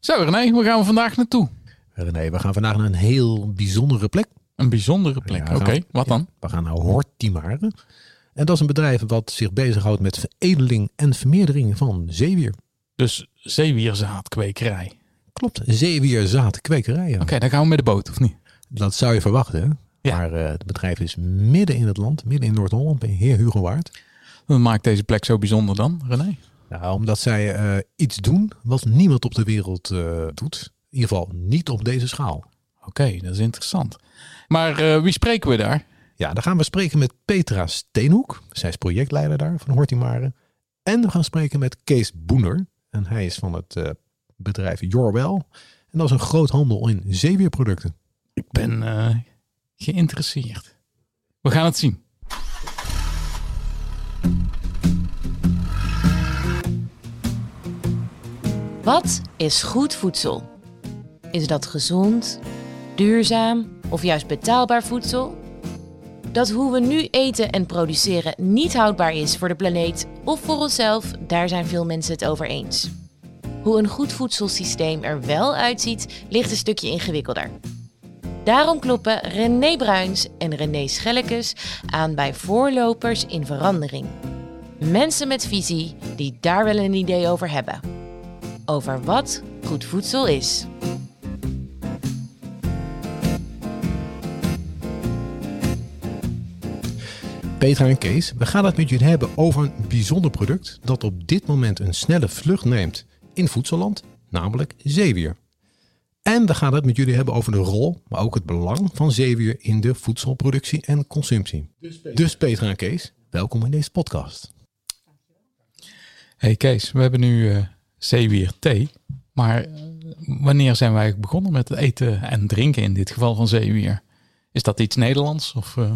Zo René, waar gaan we vandaag naartoe? René, we gaan vandaag naar een heel bijzondere plek. Een bijzondere plek. Ja, Oké, wat dan? We gaan naar Hortimare. En dat is een bedrijf wat zich bezighoudt met veredeling en vermeerdering van zeewier. Dus zeewierzaadkwekerij. Klopt, zeewierzaadkwekerijen. Oké, dan gaan we met de boot, of niet? Dat zou je verwachten. hè? Ja. Maar eh, het bedrijf is midden in het land, midden in Noord-Holland, bij Heer Hugo Waard. Wat maakt deze plek zo bijzonder dan, René? Nou, omdat zij eh, iets doen wat niemand op de wereld eh, doet. In ieder geval niet op deze schaal. Oké, dat is interessant. Maar eh, wie spreken we daar? Ja, dan gaan we spreken met Petra Steenhoek. Zij is projectleider daar van Hortimare. En we gaan spreken met Kees Boener. En hij is van het bedrijf Yourwell. En dat is een groothandel in zeewierproducten. Ik ben geïnteresseerd. We gaan het zien. Wat is goed voedsel? Is dat gezond, duurzaam of juist betaalbaar voedsel? Dat hoe we nu eten en produceren niet houdbaar is voor de planeet of voor onszelf, daar zijn veel mensen het over eens. Hoe een goed voedselsysteem er wel uitziet, ligt een stukje ingewikkelder. Daarom kloppen René Bruins en René Schellekes aan bij voorlopers in verandering. Mensen met visie die daar wel een idee over hebben over wat goed voedsel is. Petra en Kees, we gaan het met jullie hebben over een bijzonder product dat op dit moment een snelle vlucht neemt in voedselland, namelijk zeewier. En we gaan het met jullie hebben over de rol, maar ook het belang van zeewier in de voedselproductie en consumptie. Dus Petra en Kees, welkom in deze podcast. Hey Kees, we hebben nu eh zeewier thee. Maar eh, wanneer zijn wij begonnen met het eten en drinken in dit geval van zeewier? Is dat iets Nederlands? Of, eh,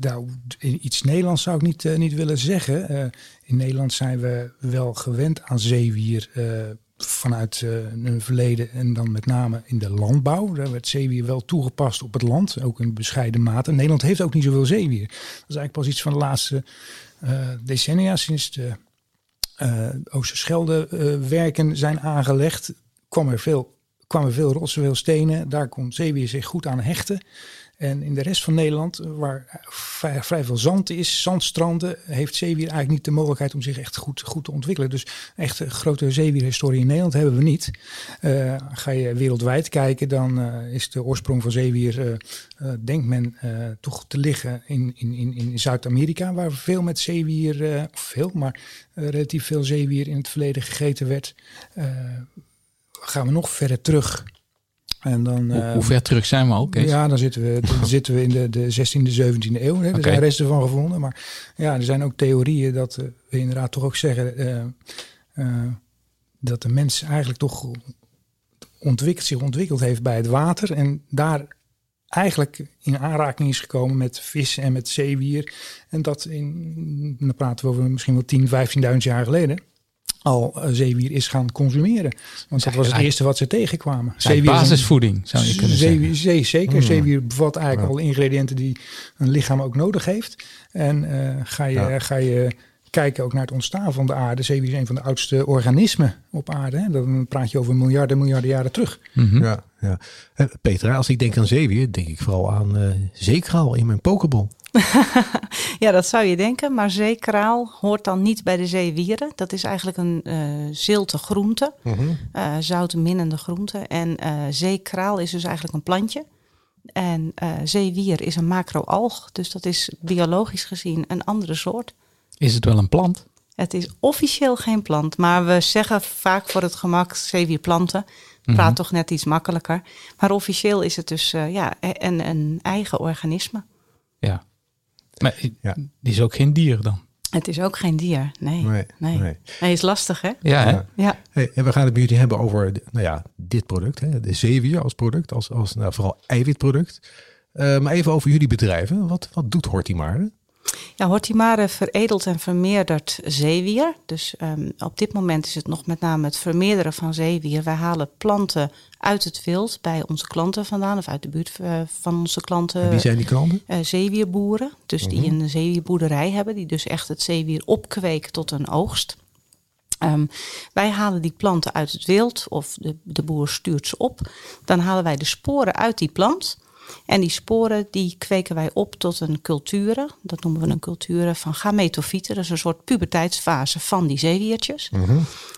nou, iets Nederlands zou ik niet, eh, niet willen zeggen. Eh, in Nederland zijn we wel gewend aan zeewier eh, vanuit eh, een verleden en dan met name in de landbouw. Daar werd zeewier wel toegepast op het land, ook in bescheiden mate. Nederland heeft ook niet zoveel zeewier. Dat is eigenlijk pas iets van de laatste eh, decennia, sinds de eh Oosterschelde eh, werken zijn aangelegd, kwam er veel, kwamen veel rotsen, veel stenen. Daar kon zeewier zich goed aan hechten. En in de rest van Nederland, waar vrij, veel zand is, zandstranden, heeft zeewier eigenlijk niet de mogelijkheid om zich echt goed, goed te ontwikkelen. Dus echt een grote zeewierhistorie in Nederland hebben we niet. Eh, ga je wereldwijd kijken, dan eh, is de oorsprong van zeewier, eh, eh, denkt men, eh, toch te liggen in, in, in, in Zuid-Amerika, waar veel met zeewier, eh, of veel, maar eh, relatief veel zeewier in het verleden gegeten werd. Eh, gaan we nog verder terug. En dan, hoe, eh, hoe ver terug zijn we al, Kees? ja, dan zitten we, dan zitten we in de, de 16e, 17e eeuw. Hè. Er zijn resten van gevonden. Maar ja, er zijn ook theorieën dat eh, we inderdaad toch ook zeggen eh, dat de mens eigenlijk toch ontwikkeld, zich ontwikkeld heeft bij het water. En daar eigenlijk in aanraking is gekomen met vis en met zeewier. En dat in, dan praten we over misschien wel 10, 15.000 jaar geleden. Al eh, zeewier is gaan consumeren. Want dat was het eerste wat ze tegenkwamen. Een- basisvoeding, zou je kunnen Zeewier, zeggen. zee, zeker. Zeewier bevat eigenlijk alle ingrediënten die een lichaam ook nodig heeft. En eh, ga, je, Ja. ga je kijken ook naar het ontstaan van de aarde. Zeewier is een van de oudste organismen op aarde. Hè. Dan praat je over miljarden, miljarden jaren terug. Mhm. Ja, ja. Petra, als ik denk aan zeewier, denk ik vooral aan eh zeekraal in mijn pokeball. Ja, dat zou je denken, maar zeekraal hoort dan niet bij de zeewieren. Dat is eigenlijk een eh zilte groente, eh zoutminnende groente. En eh, zeekraal is dus eigenlijk een plantje. En eh, zeewier is een macroalg, dus dat is biologisch gezien een andere soort. Is het wel een plant? Het is officieel geen plant, maar we zeggen vaak voor het gemak zeewierplanten. Praat toch net iets makkelijker. Maar officieel is het dus eh, ja, een, een eigen organisme. Ja. Maar Ja. die is ook geen dier dan? Het is ook geen dier, nee. Nee, Nee, nee. nee. is lastig hè? Ja, hè? Ja. Ja. Hey, en we gaan het met jullie hebben over nou ja, dit product, hè, de zeewier als product, als, als nou, vooral eiwitproduct. Eh, maar even over jullie bedrijven. Wat, wat doet Hortimare? Ja, Hortimare veredelt en vermeerdert zeewier. Dus ehm, op dit moment is het nog met name het vermeerderen van zeewier. Wij halen planten uit het wild bij onze klanten vandaan, of uit de buurt eh, van onze klanten. En wie zijn die klanten? eh, zeewierboeren, dus die een zeewierboerderij hebben, die dus echt het zeewier opkweken tot een oogst. Ehm, wij halen die planten uit het wild of de, de boer stuurt ze op. Dan halen wij de sporen uit die plant. En die sporen die kweken wij op tot een culture. Dat noemen we een culture van gametofieten. Dat is een soort puberteitsfase van die zeewiertjes.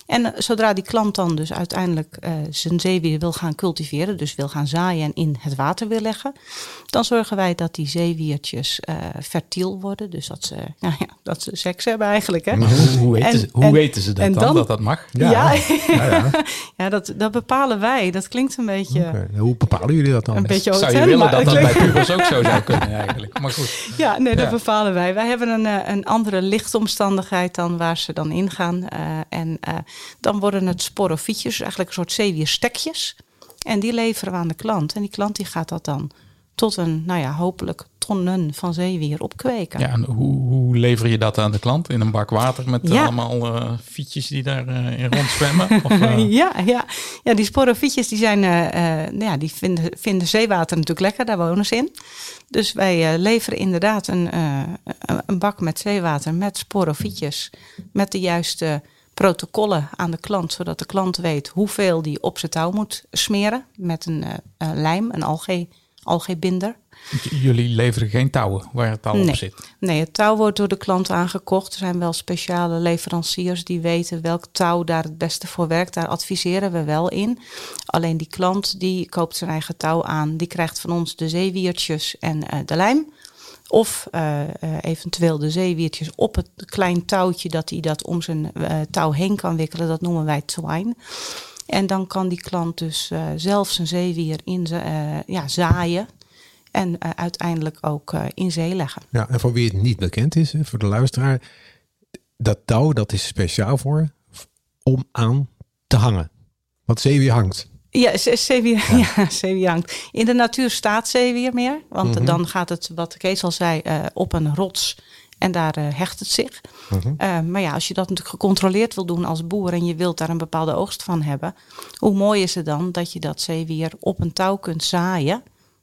En eh, zodra die klant dan dus uiteindelijk eh, zijn zeewier wil gaan cultiveren, dus wil gaan zaaien en in het water wil leggen, dan zorgen wij dat die zeewiertjes uh, fertiel worden. Dus dat ze, nou ja, dat ze seks hebben eigenlijk. Hè? Maar hoe, hoe, weten, En- ze, hoe en- weten ze dat dan, dan- dat dat mag? Ja, ja. ja. dat, dat bepalen wij. Dat klinkt een beetje. Hoe bepalen jullie dat dan? een beetje Zou je willen dat dat bij pubers ook zo zou kunnen eigenlijk? Maar goed. Ja, nee, dat Ja. bepalen wij. Wij hebben een, eh, een andere lichtomstandigheid dan waar ze dan ingaan. Eh, en eh, dan worden het sporofietjes, eigenlijk een soort zeewierstekjes. En die leveren we aan de klant. En die klant die gaat dat dan tot een, nou ja, hopelijk tonnen van zeewier opkweken. Ja, en hoe, hoe lever je dat aan de klant? In een bak water met Ja. allemaal eh, fietjes die daar eh, in rondzwemmen? Of, eh, Ja, ja. ja, die sporofietjes die zijn, eh, eh, nou ja, die vinden, vinden zeewater natuurlijk lekker, daar wonen ze in. Dus wij eh, leveren inderdaad een, eh, een- bak met zeewater met sporofietjes, met de juiste protocollen aan de klant, zodat de klant weet hoeveel die op zijn touw moet smeren met een eh, eh, lijm, een algae, algaebinder. j- Jullie leveren geen touwen waar het touw op Nee. zit. Nee, het touw wordt door de klant aangekocht. Er zijn wel speciale leveranciers die weten welk touw daar het beste voor werkt. Daar adviseren we wel in. Alleen die klant die koopt zijn eigen touw aan. Die krijgt van ons de zeewiertjes en eh, de lijm. Of eh, eh, eventueel de zeewiertjes op het klein touwtje dat hij dat om zijn touw heen kan wikkelen. Dat noemen wij twine. En dan kan die klant dus eh, zelf zijn zeewier in, eh, ja, zaaien. En eh, uiteindelijk ook in zee leggen. Ja, en voor wie het niet bekend is, hè, voor de luisteraar, dat touw dat is speciaal voor om aan te hangen. Want zeewier hangt. Ja, ze- zeewier, ja. zeewier hangt. In de natuur staat zeewier meer. Want Mhm. dan gaat het, wat Kees al zei, op een rots. En daar eh, hecht het zich. Mhm. Eh, maar ja, als je dat natuurlijk gecontroleerd wil doen als boer... en je wilt daar een bepaalde oogst van hebben... hoe mooi is het dan dat je dat zeewier op een touw kunt zaaien...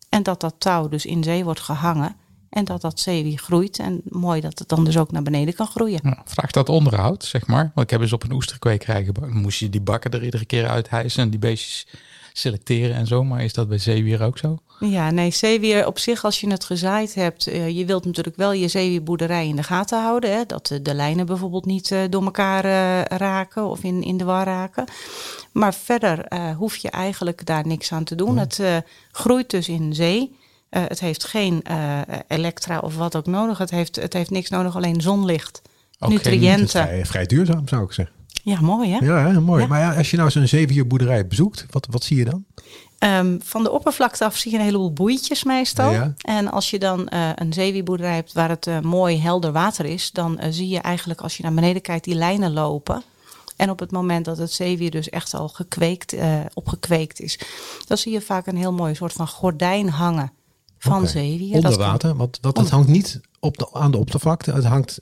en dat dat touw dus in zee wordt gehangen... en dat dat zeewier groeit. En mooi dat het dan dus ook naar beneden kan groeien. Ja, vraagt dat onderhoud, zeg maar? Want ik heb eens op een oesterkwekerij gebouwd. Moest je die bakken er iedere keer uithijsen en die beestjes selecteren en zo. Maar is dat bij zeewier ook zo? Ja, nee, zeewier op zich, als je het gezaaid hebt, eh, je wilt natuurlijk wel je zeewierboerderij in de gaten houden. Hè, dat eh, de lijnen bijvoorbeeld niet eh, door elkaar raken of in, in de war raken. Maar verder hoef je eigenlijk daar niks aan te doen. Het groeit dus in zee. Het heeft geen elektra of wat ook nodig. Het heeft, het heeft niks nodig, alleen zonlicht, Het nutriënten. vrij, vrij duurzaam, zou ik zeggen. Ja, mooi hè? Ja, hè, mooi. Ja. Maar ja, als je nou zo'n zeewierboerderij bezoekt, wat, wat zie je dan? Ehm, van de oppervlakte af zie je een heleboel boeitjes meestal. Ja. En als je dan eh, een zeewierboerderij hebt waar het eh, mooi helder water is, dan eh, zie je eigenlijk als je naar beneden kijkt die lijnen lopen. En op het moment dat het zeewier dus echt al gekweekt, opgekweekt is, dan zie je vaak een heel mooi soort van gordijn hangen van Oké. zeewier. Onder Dat water, want, het Onder- hangt niet op de, aan de oppervlakte. Het hangt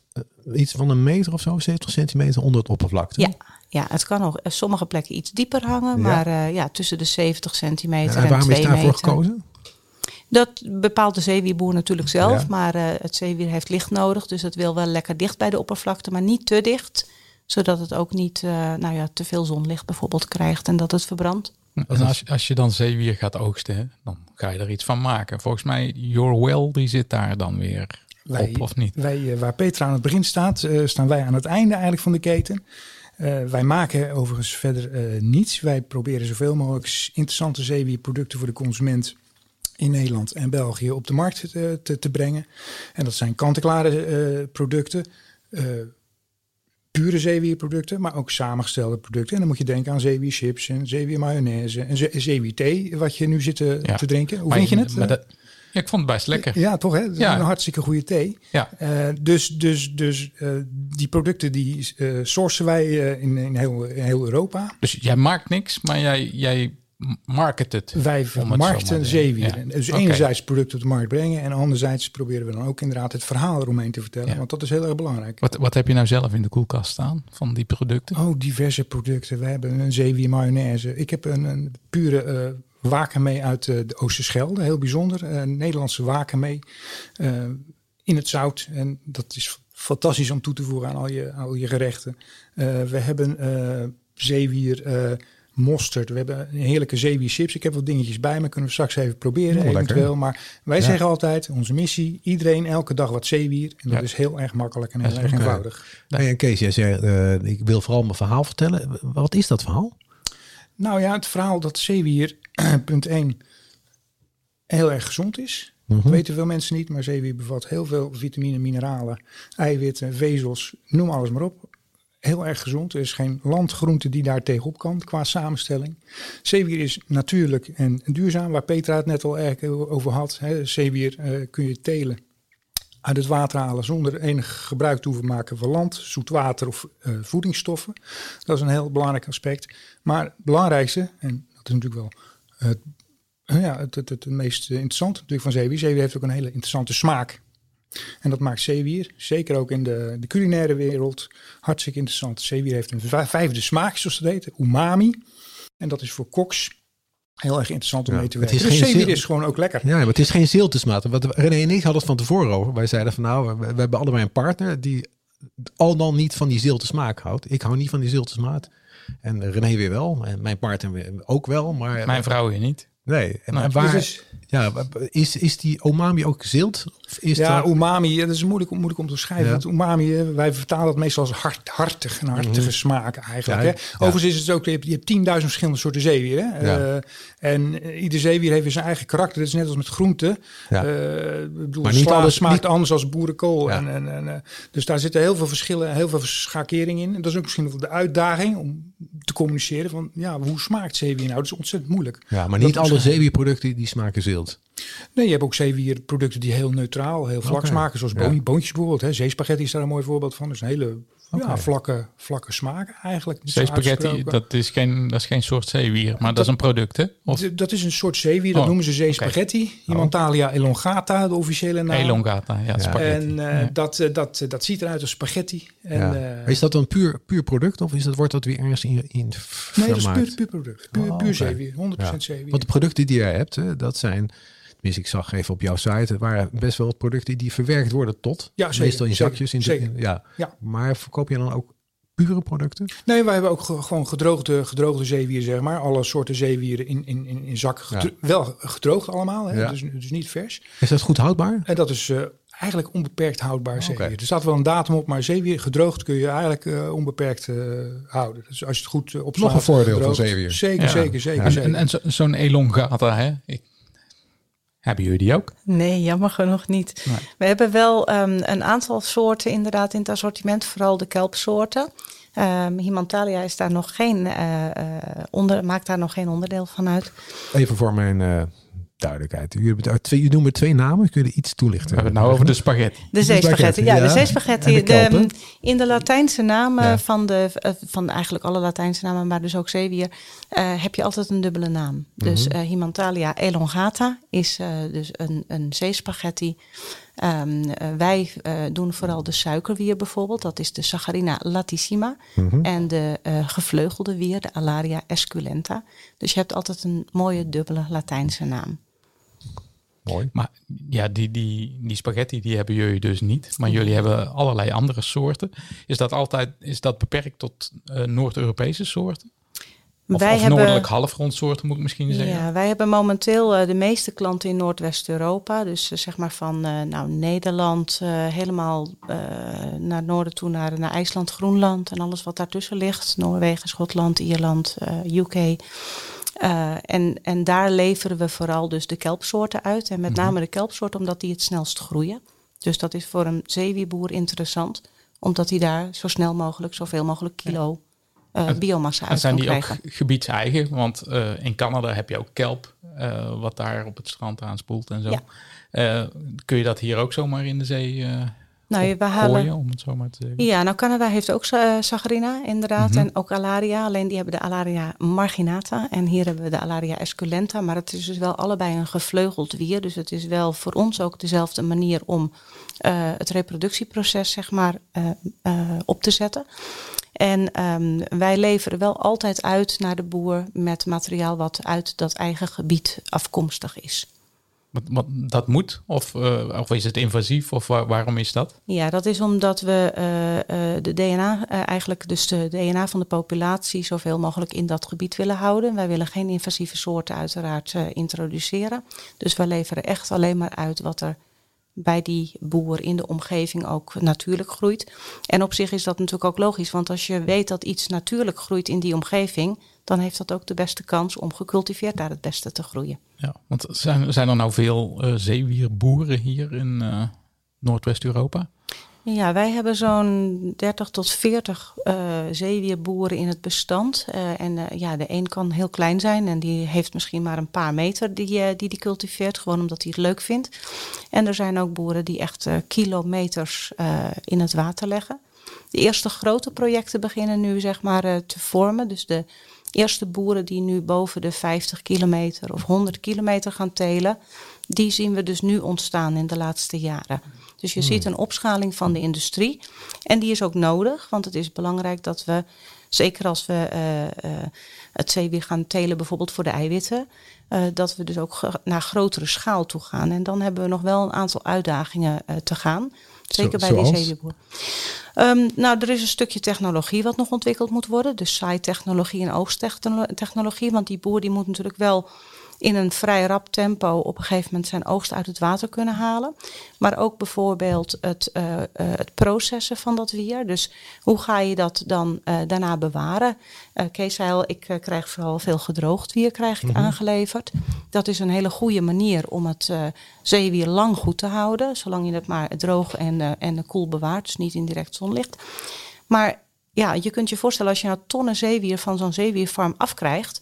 iets van een meter of zo, 70 centimeter onder het oppervlakte. Ja, ja, het kan nog op sommige plekken iets dieper hangen, Ja. maar eh, ja, tussen de 70 centimeter En en, waarom is 2 daarvoor meter. gekozen? Dat bepaalt de zeewierboer natuurlijk zelf. Ja. Maar eh, het zeewier heeft licht nodig. Dus het wil wel lekker dicht bij de oppervlakte, maar niet te dicht. Zodat het ook niet eh, nou ja, te veel zonlicht bijvoorbeeld krijgt en dat het verbrandt. En als, als je dan zeewier gaat oogsten, hè, dan ga je er iets van maken. Volgens mij, Your Well, die zit daar dan weer Wij, op, of niet? Wij, eh, waar Petra aan het begin staat, eh, staan wij aan het einde eigenlijk van de keten. Eh, wij maken overigens verder niets. Wij proberen zoveel mogelijk interessante zeewierproducten voor de consument in Nederland en België op de markt te, te, te brengen. En dat zijn kant-en-klare producten, pure zeewierproducten, maar ook samengestelde producten. En dan moet je denken aan zeewierchips en zeewiermayonaise en ze- zeewierthee, wat je nu zit te, Ja. te drinken. Hoe Maar vind je- het? Ja, ik vond het best lekker. ja, toch hè? Is Ja. een hartstikke goede thee. Ja. Eh, dus dus, dus eh, die producten die eh sourcen wij in, in, heel, in heel Europa. Dus jij maakt niks, maar jij, jij market het. Wij Om het zo maar vermarkten te- zeewier. ja. Dus Oké. enerzijds producten op de markt brengen en anderzijds proberen we dan ook inderdaad het verhaal eromheen te vertellen. Ja. Want dat is heel erg belangrijk. Wat, wat heb je nou zelf in de koelkast staan van die producten? Oh, diverse producten. We hebben een zeewier mayonaise. Ik heb een, een pure eh wakemee uit eh, de Oosterschelde. Heel bijzonder. Een Nederlandse wakemee. eh in het zout. En dat is fantastisch om toe te voegen aan al je, al je gerechten. Eh, we hebben zeewier, mosterd. We hebben een heerlijke zeewier chips. Ik heb wat dingetjes bij me, kunnen we straks even proberen oh, eventueel. Maar wij zeggen altijd, onze missie, iedereen elke dag wat zeewier. En dat is heel erg makkelijk en heel erg eenvoudig. Nou en Kees, jij zei, ik wil vooral mijn verhaal vertellen. Wat is dat verhaal? Nou ja, het verhaal dat zeewier, punt 1, heel erg gezond is. Mm -hmm. weten veel mensen niet, maar zeewier bevat heel veel vitamine, mineralen, eiwitten, vezels, noem alles maar op. Heel erg gezond. Er is geen landgroente die daar tegenop kan qua samenstelling. Zeewier is natuurlijk en duurzaam, waar Petra het net al erg over had. Hè. Zeewier uh, kun je telen uit het water halen zonder enig gebruik te hoeven maken van land, zoet water of uh, voedingsstoffen. Dat is een heel belangrijk aspect. Maar het belangrijkste, en dat is natuurlijk wel het ja, het, het, het, meest interessante natuurlijk van zeewier. Zeewier heeft ook een hele interessante smaak. En dat maakt zeewier, zeker ook in de, de culinaire wereld, hartstikke interessant. Zeewier heeft een vijfde smaak, zoals dat heet, umami. En dat is voor koks heel erg interessant om mee te werken. Dus zeewier is gewoon ook lekker. Ja, maar het is geen zieltesmaat. Wat René en ik hadden het van tevoren over. Wij zeiden van nou, we, we hebben allebei een partner die al dan niet van die zilte smaak houdt. Ik hou niet van die zilte smaak. En René weer wel. En mijn partner ook wel. Maar mijn vrouw weer niet. Nee, en nou, waar, dus ja, is, is die umami ook zilt? Of is ja, dat... umami, dat is moeilijk, moeilijk om te schrijven. Want umami, wij vertalen het meestal als hart, hartig, een hartige mm smaak eigenlijk. Ja, hè? Overigens is het ook, je hebt, je hebt 10.000 verschillende soorten zeewier. Hè? Uh, en ieder zeewier heeft zijn eigen karakter. Dat is net als met groenten. Ja. Uh, bedoel, maar niet alles smaakt niet... anders als boerenkool. En, en, en, uh, dus daar zitten heel veel verschillen, heel veel schakeringen in. En dat is ook misschien wel de uitdaging om te communiceren van, ja, hoe smaakt zeewier nou? Dat is ontzettend moeilijk. Ja, maar niet alle zeewierproducten die smaken zilt. Nee, je hebt ook zeewierproducten die heel neutraal, heel vlak smaken. Zoals ja. boontjes bijvoorbeeld. Hè. Zeespaghetti is daar een mooi voorbeeld van. Dat is een hele okay. ja, vlakke, vlakke smaak eigenlijk. Zeespaghetti, dat is, geen, dat is geen soort zeewier, maar dat, dat is een product hè? Of? Dat is een soort zeewier, dat oh, noemen ze zeespaghetti. Okay. Oh. elongata, de officiële naam. Elongata, ja, spaghetti. En uh, dat, uh, dat, dat ziet eruit als spaghetti. En, uh, is dat dan puur, puur product of is dat, wordt dat weer ergens in, in Nee, dat is puur, puur product. Puur, oh, puur zeewier, 100% zeewier. Want de producten die jij hebt, hè, dat zijn dus ik zag even op jouw site, het waren best wel producten die verwerkt worden tot. Ja, zeker, meestal in zakjes. In zeker. ja. ja. Maar verkoop je dan ook pure producten? Nee, wij hebben ook gewoon gedroogde, gedroogde zeewieren, zeg maar. Alle soorten zeewieren in, in, in, in zak. Wel gedroogd allemaal, hè? Ja. Dus, dus niet vers. Is dat goed houdbaar? En dat is uh, eigenlijk onbeperkt houdbaar okay. zeewier. Er staat wel een datum op, maar zeewier gedroogd kun je eigenlijk uh, onbeperkt uh, houden. Dus als je het goed uh, opslaat. Nog een voordeel gedroogd, van zeewier. Zeker, ja. zeker, zeker. zeker. En, en zo'n elongata, hè? Ik hebben jullie die ook? Nee, jammer genoeg niet. Nee. We hebben wel um, een aantal soorten inderdaad in het assortiment, vooral de kelpsoorten. Um, Himantalia is daar nog geen, uh, uh, onder, maakt daar nog geen onderdeel van uit. Even voor mijn uh, duidelijkheid. Jullie, jullie noemen twee namen. Kun je iets toelichten? We hebben het nou over de spaghetti. De zeespaghetti, ja, ja. De zeespaghetti. De de, in de Latijnse namen ja. van, de, van eigenlijk alle Latijnse namen, maar dus ook zeewier, uh, heb je altijd een dubbele naam. Mm -hmm. Dus uh, Himantalia elongata is uh, dus een, een zeespaghetti. Um, wij doen vooral de suikerwier bijvoorbeeld. Dat is de Saccharina latissima. Mm -hmm. En de gevleugelde wier, de Alaria esculenta. Dus je hebt altijd een mooie dubbele Latijnse naam. Mooi. Maar ja, die, die, die spaghetti die hebben jullie dus niet. Maar jullie hebben allerlei andere soorten. Is dat altijd is dat beperkt tot uh, Noord-Europese soorten? Of, wij of hebben, noordelijk halfrondsoorten moet ik misschien zeggen. Ja, wij hebben momenteel uh, de meeste klanten in Noordwest-Europa. Dus uh, zeg maar van uh, nou, Nederland helemaal naar het noorden toe, naar, naar IJsland, Groenland en alles wat daartussen ligt. Noorwegen, Schotland, Ierland, UK. Uh, en, en daar leveren we vooral dus de kelpsoorten uit. En met mm -hmm. name de kelpsoorten omdat die het snelst groeien. Dus dat is voor een zeewierboer interessant. Omdat hij daar zo snel mogelijk zoveel mogelijk kilo uh, biomassa uit zijn die krijgen. ook gebiedseigen? Want uh, in Canada heb je ook kelp. wat daar op het strand aan spoelt en zo. Ja. kun je dat hier ook zomaar in de zee nou, we halen, gooien, om het zo maar te zeggen. Ja, nou Canada heeft ook uh, Saccharina inderdaad mm -hmm. en ook Alaria. Alleen die hebben de Alaria marginata en hier hebben we de Alaria esculenta. Maar het is dus wel allebei een gevleugeld wier. Dus het is wel voor ons ook dezelfde manier om uh, het reproductieproces zeg maar uh, op te zetten. En um, wij leveren wel altijd uit naar de boer met materiaal wat uit dat eigen gebied afkomstig is. Wat, wat, dat moet? Of, uh, of is het invasief? Of waar, waarom is dat? Ja, dat is omdat we uh, de DNA, eigenlijk dus de DNA van de populatie zoveel mogelijk in dat gebied willen houden. Wij willen geen invasieve soorten uiteraard introduceren. Dus wij leveren echt alleen maar uit wat er bij die boer in de omgeving ook natuurlijk groeit. En op zich is dat natuurlijk ook logisch, want als je weet dat iets natuurlijk groeit in die omgeving, dan heeft dat ook de beste kans om gecultiveerd daar het beste te groeien. Ja, want zijn, zijn er nou veel uh, zeewierboeren hier in uh, Noordwest-Europa? Ja, wij hebben zo'n 30 tot 40 uh, zeewierboeren in het bestand. Uh, en uh, ja, de een kan heel klein zijn en die heeft misschien maar een paar meter die die, die cultiveert, gewoon omdat hij het leuk vindt. En er zijn ook boeren die echt kilometers in het water leggen. De eerste grote projecten beginnen nu zeg maar te vormen. Dus de eerste boeren die nu boven de 50 kilometer of 100 kilometer gaan telen, die zien we dus nu ontstaan in de laatste jaren. Dus je hmm. ziet een opschaling van de industrie. En die is ook nodig, want het is belangrijk dat we, zeker als we uh, uh, het zeewier gaan telen, bijvoorbeeld voor de eiwitten, uh, dat we dus ook naar grotere schaal toe gaan. En dan hebben we nog wel een aantal uitdagingen te gaan. Zeker bij die zeewierboer. Um, nou, er is een stukje technologie wat nog ontwikkeld moet worden. Dus saaitechnologie en oogsttechnologie. Want die boer die moet natuurlijk wel in een vrij rap tempo op een gegeven moment zijn oogst uit het water kunnen halen. Maar ook bijvoorbeeld het, uh, uh, het processen van dat wier. Dus hoe ga je dat dan uh, daarna bewaren? Kees zei al, ik krijg vooral veel gedroogd wier krijg ik mm -hmm. aangeleverd. Dat is een hele goede manier om het zeewier lang goed te houden. Zolang je het maar droog en, en koel bewaart, dus niet in direct zonlicht. Maar ja, je kunt je voorstellen als je nou tonnen zeewier van zo'n zeewierfarm afkrijgt.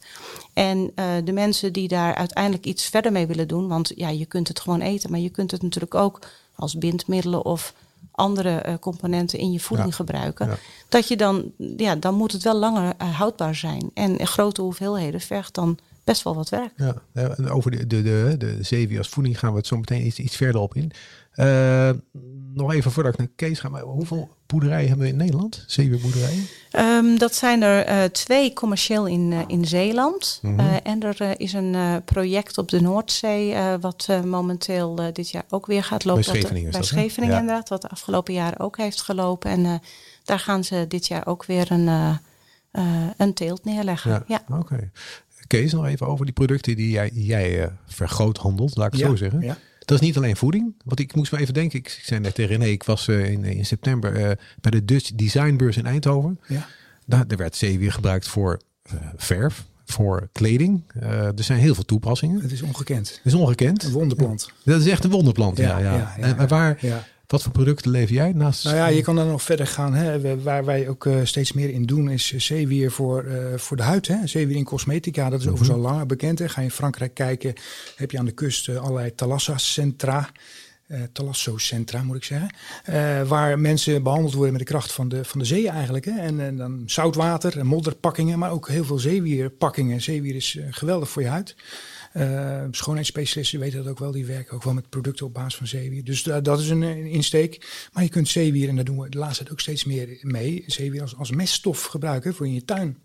En uh, de mensen die daar uiteindelijk iets verder mee willen doen. Want ja, je kunt het gewoon eten, maar je kunt het natuurlijk ook als bindmiddelen of andere uh, componenten in je voeding ja, gebruiken. Ja. Dat je dan, ja, dan moet het wel langer uh, houdbaar zijn. En in grote hoeveelheden vergt dan best wel wat werk. Ja, en over de, de, de, de zeewier als voeding gaan we het zo meteen iets, iets verder op in. Uh, nog even voordat ik naar Kees ga, maar hoeveel boerderijen hebben we in Nederland? Zeewierboerderijen? Um, dat zijn er uh, twee commercieel in, uh, in Zeeland. Mm -hmm. en er is een project op de Noordzee, wat momenteel dit jaar ook weer gaat lopen. Bij Scheveningen, bij Scheveningen ja. inderdaad, wat de afgelopen jaren ook heeft gelopen. En daar gaan ze dit jaar ook weer een, een teelt neerleggen. Ja, ja. oké. Okay. Kees, nog even over die producten die jij, jij vergroot handelt, laat ik het ja, zo zeggen. Ja. Dat is niet alleen voeding. Want ik moest me even denken. Ik, ik zei net tegen René, ik was uh, in, in september uh, bij de Dutch Designbeurs in Eindhoven. Ja. Daar, daar werd zeewier gebruikt voor uh, verf, voor kleding. er zijn heel veel toepassingen. Het is ongekend. Het is ongekend. Een wonderplant. Dat is echt een wonderplant. Ja, ja, ja. ja, en waar, wat voor producten lever jij naast? Nou ja, je kan dan nog verder gaan. Hè. Waar wij ook uh, steeds meer in doen is zeewier voor, uh, voor de huid. Hè. Zeewier in cosmetica, dat is mm -hmm. overal langer bekend. Hè. Ga je in Frankrijk kijken, heb je aan de kust uh, allerlei thalassa-centra. Uh, Talasso-centra moet ik zeggen. Uh, waar mensen behandeld worden met de kracht van de, van de zee eigenlijk. Hè. En, en dan zoutwater en modderpakkingen, maar ook heel veel zeewierpakkingen. Zeewier is geweldig voor je huid. Uh, schoonheidsspecialisten weten dat ook wel. Die werken ook wel met producten op basis van zeewier. Dus dat is een, een, insteek. Maar je kunt zeewier, en daar doen we de laatste tijd ook steeds meer mee, zeewier als, als meststof gebruiken voor in je tuin.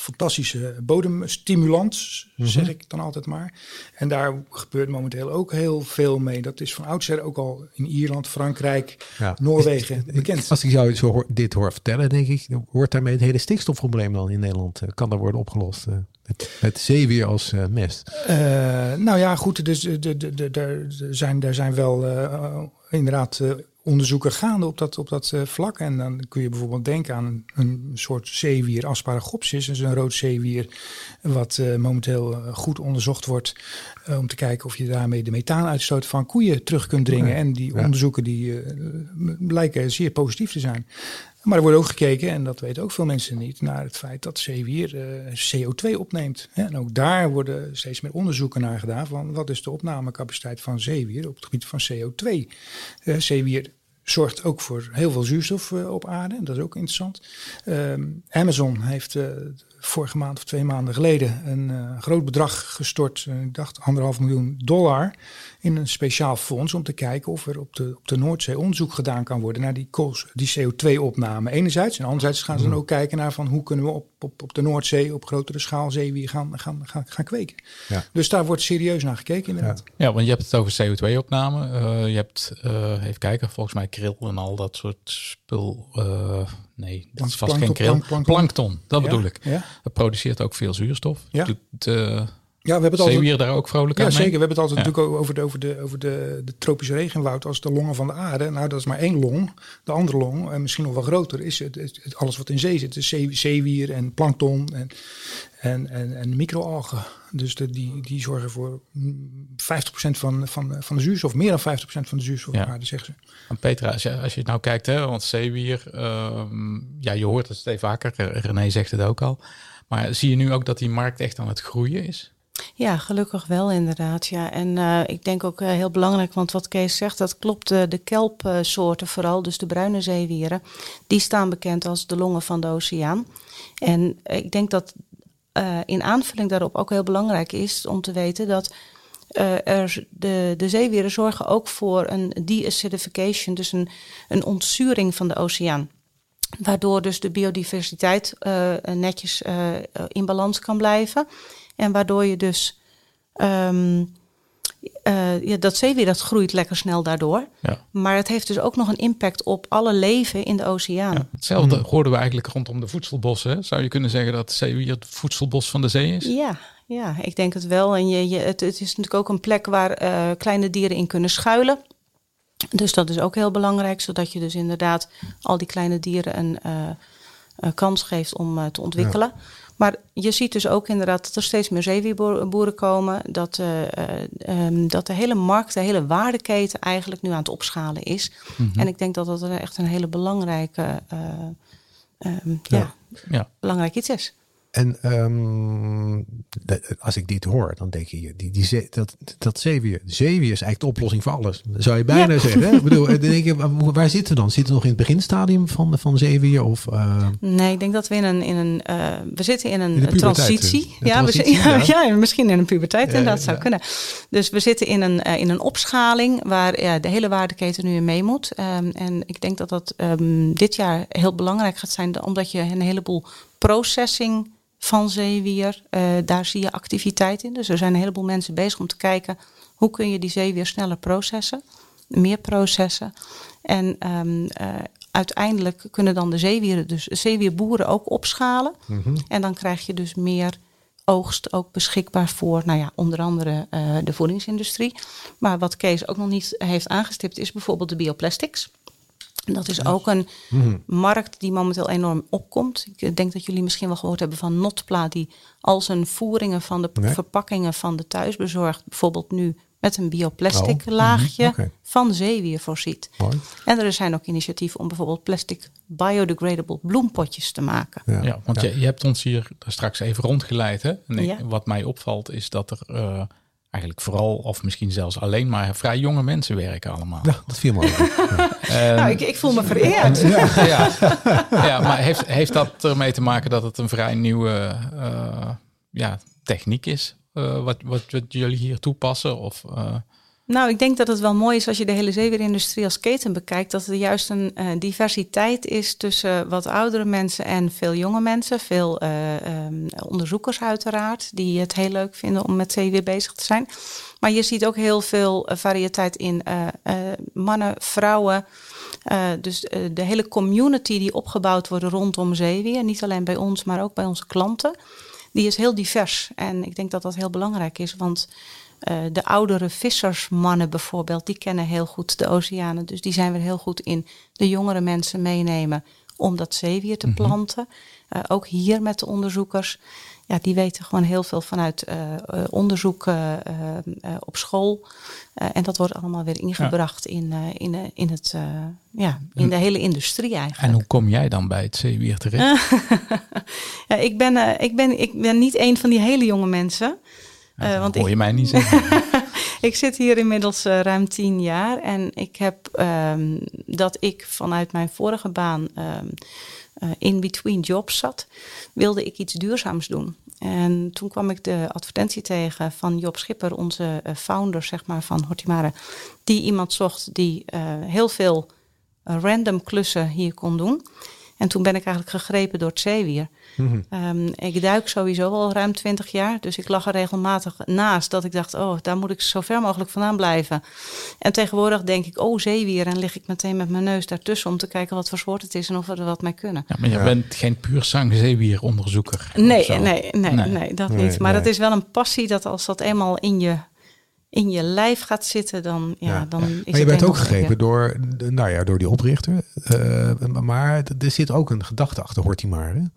Fantastische bodemstimulant, mm -hmm. zeg ik dan altijd maar. En daar gebeurt momenteel ook heel veel mee. Dat is van oudsher ook al in Ierland, Frankrijk, ja. Noorwegen bekend. Als ik jou zo hoor, dit hoor vertellen, denk ik, wordt daarmee het hele stikstofprobleem dan in Nederland, kan daar worden opgelost? Uh. Met, zeewier als uh, mest? Uh, nou ja, goed. Dus de, de, de, de, zijn, er zijn wel uh, inderdaad onderzoeken gaande op dat, op dat vlak. En dan kun je bijvoorbeeld denken aan een, een soort zeewier, asparagopsis. Dat is een rood zeewier wat momenteel goed onderzocht wordt. om te kijken of je daarmee de methaanuitstoot van koeien terug kunt dringen. Ja. En die ja. onderzoeken die lijken zeer positief te zijn. Maar er wordt ook gekeken, en dat weten ook veel mensen niet, naar het feit dat zeewier uh, CO2 opneemt. En ook daar worden steeds meer onderzoeken naar gedaan van wat is de opnamecapaciteit van zeewier op het gebied van CO2. Uh, zeewier zorgt ook voor heel veel zuurstof uh, op aarde, dat is ook interessant. Um, Amazon heeft vorige maand of twee maanden geleden een groot bedrag gestort, ik dacht anderhalf miljoen dollar, in een speciaal fonds om te kijken of er op de, op de Noordzee onderzoek gedaan kan worden naar die, die CO2-opname enerzijds. En anderzijds gaan ze dan ook kijken naar van hoe kunnen we op op, op de Noordzee op grotere schaal zeewier gaan, gaan, gaan, gaan kweken. Ja. Dus daar wordt serieus naar gekeken inderdaad. Ja, want je hebt het over CO2-opname. je hebt, eh, even kijken, volgens mij krill en al dat soort spul. eh, nee, dat is vast geen Plankton, plank- plankton. Plankton, dat bedoel ik. Ja, Dat produceert ook veel zuurstof. Ja. Doet ja we hebben het altijd... zeewier daar ook vrolijk Ja, aan mee? zeker. We hebben het altijd Ja. natuurlijk over, de, over, de, over de, de tropische regenwoud als de longen van de aarde. Nou, dat is maar één long. De andere long, en misschien nog wel groter, is het, het- het- alles wat in zee zit. Dus zee, zeewier en plankton en, en, en, en microalgen. Dus de, die, die zorgen voor mm, 50% van, van, van de zuurstof, meer dan 50% van de zuurstof Ja. op aarde, zeggen ze. En Petra, als je, als je nou kijkt, hè, want zeewier, ehm, ja, je hoort het steeds vaker. René zegt het ook al. Maar zie je nu ook dat die markt echt aan het groeien is? Ja, gelukkig wel inderdaad. Ja. En eh, ik denk ook eh, heel belangrijk, want wat Kees zegt, dat klopt. eh, de kelpsoorten vooral, dus de bruine zeewieren, die staan bekend als de longen van de oceaan. En ik denk dat in aanvulling daarop ook heel belangrijk is om te weten dat er de, de zeewieren zorgen ook voor een de-acidification, dus een, een ontzuring van de oceaan. Waardoor dus de biodiversiteit netjes in balans kan blijven. En waardoor je dus ehm, eh, ja, dat zeewier dat groeit lekker snel daardoor. Ja. Maar het heeft dus ook nog een impact op alle leven in de oceaan. Ja, hetzelfde hoorden we eigenlijk rondom de voedselbossen. Zou je kunnen zeggen dat zeewier het voedselbos van de zee is? Ja, ja, ik denk het wel. En je, je, het, het is natuurlijk ook een plek waar eh, kleine dieren in kunnen schuilen. Dus dat is ook heel belangrijk, zodat je dus inderdaad al die kleine dieren een, eh, een kans geeft om eh, te ontwikkelen. Maar je ziet dus ook inderdaad dat er steeds meer zeewierboeren komen. Dat, eh, eh, ehm, dat de hele markt, de hele waardeketen eigenlijk nu aan het opschalen is. En ik denk dat dat echt een hele belangrijke, ja. Ja. belangrijk iets is. En ehm, de- als ik dit hoor, dan denk je, die, die zee, dat, dat zeewier, zeewier is eigenlijk de oplossing voor alles. Zou je bijna Ja. zeggen. Hè? Ik bedoel, dan denk je, waar- zitten we dan? Zitten we nog in het beginstadium van, van zeewier? Of, eh, Nee, ik denk dat we in een, in een uh, we zitten in een In transitie. Een ja, transitie, ja, ja. ja, misschien in een puberteit, en dat zou kunnen. Dus we zitten in een, uh, in een opschaling waar de hele waardeketen nu in mee moet. Um, en ik denk dat dat um, dit jaar heel belangrijk gaat zijn, omdat je een heleboel processing van zeewier, uh, daar zie je activiteit in. Dus er zijn een heleboel mensen bezig om te kijken hoe kun je die zeewier sneller processen, meer processen. En um, uh, uiteindelijk kunnen dan de zeewieren, dus zeewierboeren ook opschalen. mhm. En dan krijg je dus meer oogst ook beschikbaar voor, nou ja, onder andere uh, de voedingsindustrie. Maar wat Kees ook nog niet heeft aangestipt, is bijvoorbeeld de bioplastics. Dat is ook een Mhm. markt die momenteel enorm opkomt. Ik denk dat jullie misschien wel gehoord hebben van Notpla, die al zijn voeringen van de Nee. verpakkingen van de thuisbezorgd, bijvoorbeeld nu met een bioplastic Oh, mhm, laagje van zeewier voorziet. Mooi. En er zijn ook initiatieven om bijvoorbeeld plastic biodegradable bloempotjes te maken. Ja. Ja, want Je, je hebt ons hier straks even rondgeleid. Hè? En ik- Ja. wat mij opvalt is dat er eh, eigenlijk vooral, of misschien zelfs alleen maar vrij jonge mensen werken allemaal. Ja, dat viel me over. En- Nou, ik, ik voel me vereerd. ja. ja, maar heeft, heeft dat ermee te maken dat het een vrij nieuwe eh, ja, techniek is? eh, wat, wat, wat jullie hier toepassen? Of, eh, Nou, ik denk dat het wel mooi is als je de hele zeewierindustrie als keten bekijkt. Dat er juist een eh, diversiteit is tussen wat oudere mensen en veel jonge mensen. Veel eh, ehm, onderzoekers uiteraard, die het heel leuk vinden om met zeewier bezig te zijn. Maar je ziet ook heel veel eh, variëteit in mannen, vrouwen. Dus de hele community die opgebouwd wordt rondom zeewier. Niet alleen bij ons, maar ook bij onze klanten. Die is heel divers. En ik denk dat dat heel belangrijk is. Want uh, de oudere vissersmannen bijvoorbeeld, die kennen heel goed de oceanen. Dus die zijn weer heel goed in de jongere mensen meenemen om dat zeewier te planten. Uh, ook hier met de onderzoekers. Ja, die weten gewoon heel veel vanuit uh, onderzoek op school. en dat wordt allemaal weer ingebracht ja. in, in, in, het, ja, in de hele industrie eigenlijk. En hoe kom jij dan bij het zeewier terecht? ja, ik, ben, ik, ben, ik ben niet een van die hele jonge mensen. Ja, uh, want hoor je ik, mij niet zeggen. ik zit hier inmiddels uh, ruim tien jaar en ik heb um, dat ik vanuit mijn vorige baan um, uh, in between jobs zat, wilde ik iets duurzaams doen. En toen kwam ik de advertentie tegen van Job Schipper, onze founder zeg maar, van Hortimare, die iemand zocht die heel veel random klussen hier kon doen. En toen ben ik eigenlijk gegrepen door het zeewier. Mhm. Ehm, ik duik sowieso al ruim 20 jaar. Dus ik lag er regelmatig naast dat ik dacht, oh, daar moet ik zo ver mogelijk vandaan blijven. En tegenwoordig denk ik, oh, zeewier. En lig ik meteen met mijn neus daartussen om te kijken wat voor soort het is en of we er wat mee kunnen. Ja, maar je bent geen puur zang zeewieronderzoeker. Nee, nee, nee, nee, Nee. dat Nee, niet. Maar nee. dat is wel een passie dat als dat eenmaal in je, in je lijf gaat zitten, dan, ja, Ja. dan is Maar het je bent ook gegrepen gek, door, de- nou ja, door die oprichter. Eh, maar er zit ook een gedachte achter Hortimar. Hè? ja.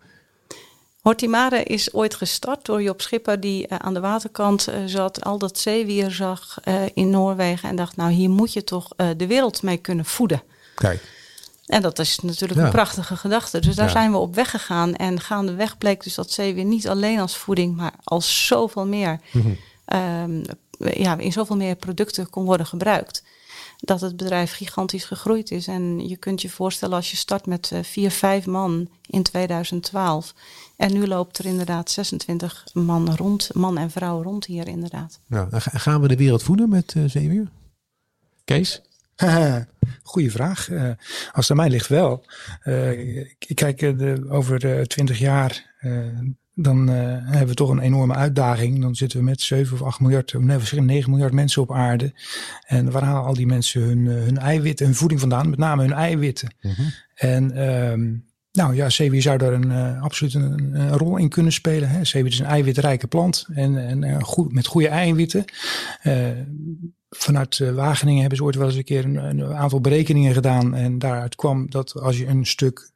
Hortimare is ooit gestart door Job Schipper, die eh, aan de waterkant eh, zat, al dat zeewier zag eh, in Noorwegen en dacht, nou hier moet je toch eh, de wereld mee kunnen voeden. Kijk, En dat is natuurlijk Ja. een prachtige gedachte. Dus daar Ja. zijn we op weg gegaan. En gaandeweg bleek dus dat zeewier niet alleen als voeding, maar als zoveel meer, Mhm. ehm, ja, in zoveel meer producten kon worden gebruikt. Dat het bedrijf gigantisch gegroeid is. En je kunt je voorstellen als je start met eh, vier, vijf man in 2012. En nu loopt er inderdaad 26 man rond, man en vrouw rond hier inderdaad. nou, gaan we de wereld voeden met eh zeewier? Kees? Goeie vraag. Eh, als het aan mij ligt wel. Eh, ik kijk eh, de, over twintig jaar. Dan eh, hebben we toch een enorme uitdaging. Dan zitten we met 7 of 8 miljard, nee, zeggen 9 miljard mensen op aarde. En waar halen al die mensen hun, eh, hun eiwitten, hun voeding vandaan? Met name hun eiwitten. En ehm, nou ja, zeewier zou daar een, eh, absoluut een, een rol in kunnen spelen. Hè. Zeewier is een eiwitrijke plant en, en goed, met goede eiwitten. Vanuit Wageningen hebben ze ooit wel eens een keer een, een aantal berekeningen gedaan. En daaruit kwam dat als je een stuk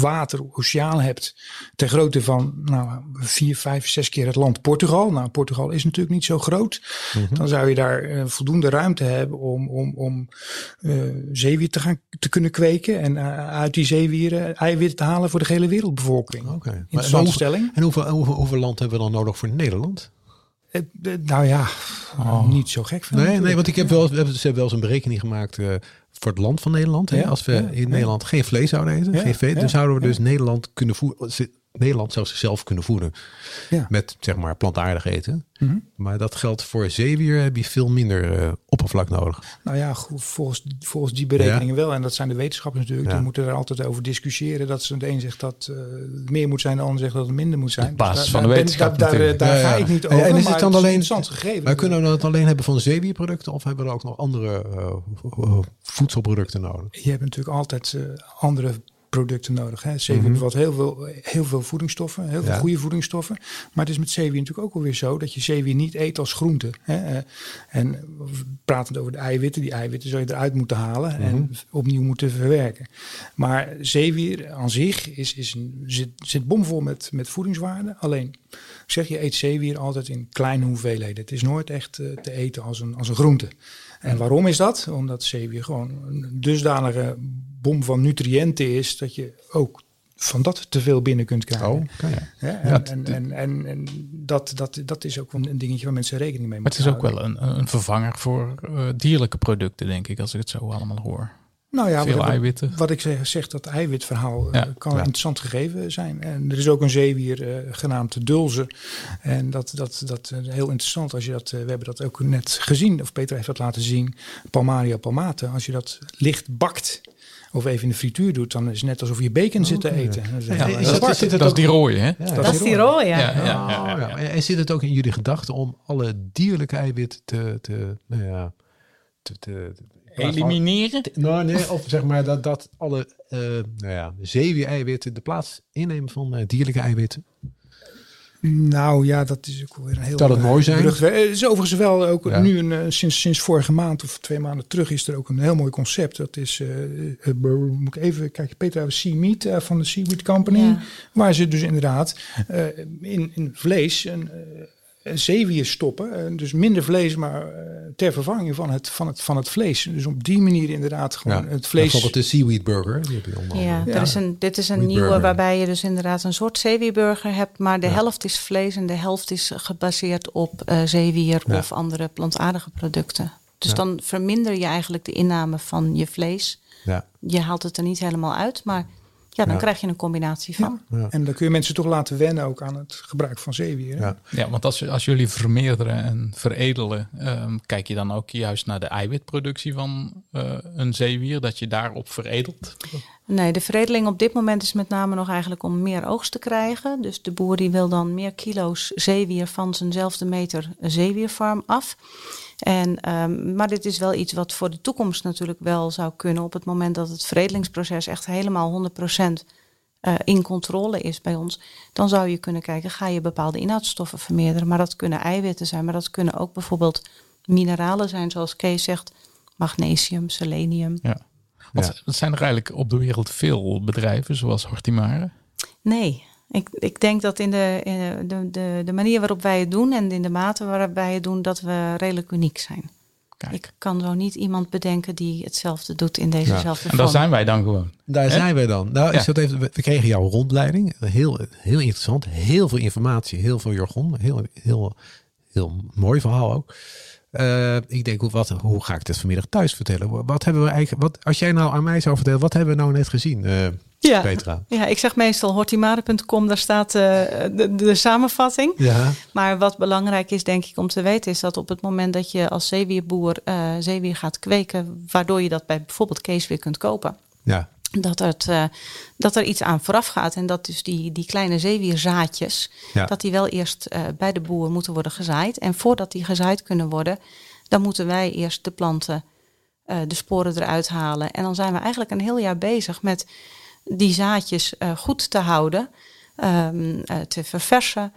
water, oceaan hebt, ter grootte van nou, vier, vijf, zes keer het land Portugal. Nou, Portugal is natuurlijk niet zo groot. Dan zou je daar eh, voldoende ruimte hebben om, om, om eh, zeewier te, gaan, te kunnen kweken. En eh, uit die zeewieren eiwitten te halen voor de hele wereldbevolking. Oké. Maar Interessante hoeveel- stelling. En hoeveel, hoeveel, hoeveel land hebben we dan nodig voor Nederland? Nou ja, niet zo gek. Nee, nee, want ik heb wel, ze hebben wel eens een berekening gemaakt voor het land van Nederland. Hè? Als we in. Nederland geen vlees zouden eten, geen vee, dan zouden we dus Nederland kunnen voeden. Nederland zou zichzelf kunnen voeden Ja. met zeg maar plantaardig eten. Mhm. Maar dat geldt voor zeewier heb je veel minder eh, oppervlak nodig. Nou ja, goed, volgens, volgens die berekeningen wel. En dat zijn de wetenschappers natuurlijk. Ja. Die moeten er altijd over discussiëren. Dat ze de een zegt dat eh, het meer moet zijn, de ander zegt dat het minder moet zijn. Op basis Dus van de ben- wetenschap Daar, daar, daar ga ik niet over. en is het maar dan alleen- interessant gegeven. Maar kunnen we het alleen hebben van zeewierproducten of hebben we ook nog andere eh, eh, voedselproducten nodig? Je hebt natuurlijk altijd eh, andere producten nodig. Hè. Zeewier bevat heel veel, heel veel voedingsstoffen, heel veel Ja. goede voedingsstoffen. Maar het is met zeewier natuurlijk ook alweer zo dat je zeewier niet eet als groente. Hè. Eh, En pratend over de eiwitten, die eiwitten zou je eruit moeten halen en opnieuw moeten verwerken. Maar zeewier aan zich is, is een, zit, zit bomvol met, met voedingswaarde. Alleen, ik zeg je eet zeewier altijd in kleine hoeveelheden. Het is nooit echt eh, te eten als een, als een groente. En waarom is dat? Omdat zeewier gewoon een dusdanige bom van nutriënten is dat je ook van dat te veel binnen kunt krijgen. Oh, kan? En, Ja, en, en, en, en dat, dat, dat is ook een dingetje waar mensen rekening mee Maar het moeten is ook wel een, een vervanger voor eh, dierlijke producten, denk ik, als ik het zo allemaal hoor. Nou ja, Veel wat, eiwitten. wat ik zeg, zeg dat eiwitverhaal eh, Ja, kan ja. een interessant gegeven zijn. En er is ook een zeewier eh, genaamd Dulze. En dat, dat, dat is heel interessant als je dat, eh, we hebben dat ook net gezien, of Peter heeft dat laten zien, Palmaria palmate. Als je dat licht bakt of even in de frituur doet, dan is het net alsof je bacon zit te eten. Dat is Ja, dat- Dat ook- die rode, hè? Ja, Dat is die rode, ja. Ja, ja, Oh, ja. En zit het ook in jullie gedachten om alle dierlijke eiwitten te, te, nou ja, te, te- Elimineren? Nou, nee, of zeg maar dat, dat alle eh nou ja, zeewier-eiwitten de plaats innemen van eh, dierlijke eiwitten. Nou ja, dat is ook weer een heel... Dat mooi zijn? Eh, Het is overigens wel ook Ja. nu, een, eh, sinds, sinds vorige maand of twee maanden terug, is er ook een heel mooi concept. Dat is, eh, eh, moet ik even kijken, Peter Sea Meat eh, van de Seaweed Company. Ja. Waar ze dus inderdaad eh, in, in vlees eh, een zeewier stoppen. Eh, dus minder vlees, maar eh, ter vervanging van het, van, het, van het vlees. Dus op die manier inderdaad gewoon het vlees... Bijvoorbeeld de seaweed burger. Die heb je onder Ja, er is een, dit is een nieuwe burger. waarbij je dus inderdaad een soort zeewierburger hebt, maar de helft is vlees en de helft is gebaseerd op eh, zeewier Ja. of andere plantaardige producten. Dus Ja. dan verminder je eigenlijk de inname van je vlees. Ja. Je haalt het er niet helemaal uit, maar ja, dan Ja. krijg je een combinatie van. Ja. En dan kun je mensen toch laten wennen ook aan het gebruik van zeewier. hè? Ja. Ja, want als, als jullie vermeerderen en veredelen, ehm, kijk je dan ook juist naar de eiwitproductie van eh, een zeewier, dat je daarop veredelt? Nee, de veredeling op dit moment is met name nog eigenlijk om meer oogst te krijgen. Dus de boer die wil dan meer kilo's zeewier van zijnzelfde meter zeewierfarm af. En, um, maar dit is wel iets wat voor de toekomst natuurlijk wel zou kunnen op het moment dat het veredelingsproces echt helemaal 100% uh, eh, in controle is bij ons. Dan zou je kunnen kijken, ga je bepaalde inhoudstoffen vermeerderen. Maar dat kunnen eiwitten zijn, maar dat kunnen ook bijvoorbeeld mineralen zijn, zoals Kees zegt, magnesium, selenium. Ja. Want zijn er eigenlijk op de wereld veel bedrijven zoals Hortimare? Nee, ik, ik denk dat in de, in de, de, de manier waarop wij het doen en in de mate waarop wij het doen, dat we redelijk uniek zijn. Kijk. Ik kan zo niet iemand bedenken die hetzelfde doet in dezezelfde ja. En daar zijn wij dan gewoon. Daar zijn wij dan. Nou, is dat even, we kregen jouw rondleiding. Heel, heel interessant. Heel veel informatie, heel veel jargon. Heel, heel, heel mooi verhaal ook. Uh, ik denk, wat, hoe ga ik dit vanmiddag thuis vertellen? Wat hebben we eigenlijk, wat, als jij nou aan mij zou vertellen, wat hebben we nou net gezien, uh, ja. Petra? Ja, ik zeg meestal hortimare.com, daar staat uh, de, de, samenvatting. Ja. Maar wat belangrijk is, denk ik, om te weten, is dat op het moment dat je als zeewierboer zeewier gaat kweken, waardoor je dat bij bijvoorbeeld Kees weer kunt kopen. Ja dat, het, uh, dat er iets aan vooraf gaat. En dat dus die, die kleine zeewierzaadjes, ja. dat die wel eerst uh, bij de boer moeten worden gezaaid. En voordat die gezaaid kunnen worden, dan moeten wij eerst de planten, uh, de sporen eruit halen. En dan zijn we eigenlijk een heel jaar bezig met die zaadjes goed te houden, um, te verversen.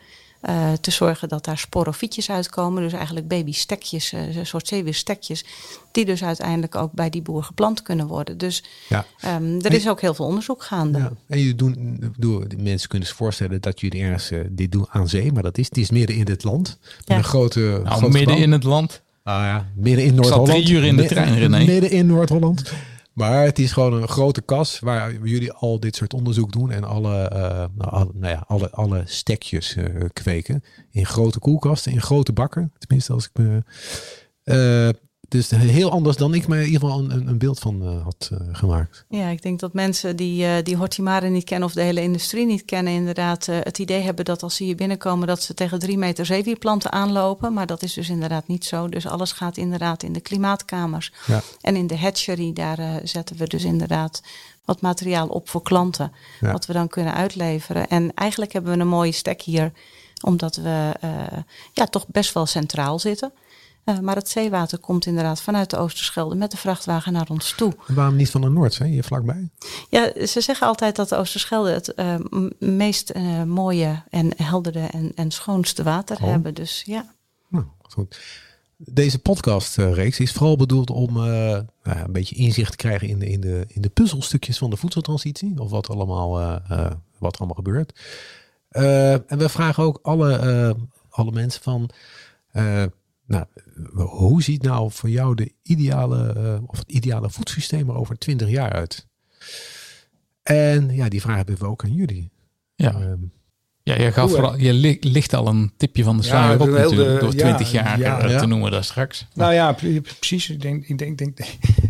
Uh, te zorgen dat daar sporofietjes uitkomen. Dus eigenlijk babystekjes, uh, een soort zeewierstekjes. Die dus uiteindelijk ook bij die boer geplant kunnen worden. Dus ja. um, er is ook heel veel onderzoek gaande. Ja. En jullie doen, bedoel, mensen kunnen zich voorstellen dat jullie ergens uh, dit doen aan zee. Maar dat is, het is midden in het land. Ja. Een grote, nou, grote midden in het land. Ah ja, midden in Noord-Holland. drie uur in de trein, René. Midden in Noord-Holland. Maar het is gewoon een grote kas waar jullie al dit soort onderzoek doen en alle, uh, nou, nou, ja, alle, alle stekjes uh, kweken. In grote koelkasten, in grote bakken. Tenminste, als ik me. Uh, dus heel anders dan ik me in ieder geval een, een beeld van uh, had uh, gemaakt. Ja, ik denk dat mensen die, uh, die Hortimare niet kennen of de hele industrie niet kennen, inderdaad het idee hebben dat als ze hier binnenkomen dat ze tegen drie meter zeewierplanten aanlopen. Maar dat is dus inderdaad niet zo. Dus alles gaat inderdaad in de klimaatkamers. Ja. En in de hatchery, daar zetten we dus inderdaad wat materiaal op voor klanten. Ja. Wat we dan kunnen uitleveren. En eigenlijk hebben we een mooie stek hier, omdat we ja, toch best wel centraal zitten. Uh, maar het zeewater komt inderdaad vanuit de Oosterschelde met de vrachtwagen naar ons toe. En waarom niet van de Noordzee, hier vlakbij? Ja, ze zeggen altijd dat de Oosterschelde het uh, meest uh, mooie en heldere en, en schoonste water oh. hebben. Dus ja. Nou, goed. Deze podcastreeks is vooral bedoeld om nou een beetje inzicht te krijgen in de, in, de, in de puzzelstukjes van de voedseltransitie. Of wat, allemaal, wat er allemaal gebeurt. en we vragen ook alle, alle mensen van nou, hoe ziet nou voor jou de ideale, uh, of het ideale voedsysteem er over 20 jaar uit? En ja, die vraag hebben we ook aan jullie. Ja. Um, ja, je, gaf vooral, je ligt al een tipje van de sluier ja, op natuurlijk, door 20 ja, jaar ja, te noemen daar straks. Nou ja, precies. Ik denk, ik denk, denk,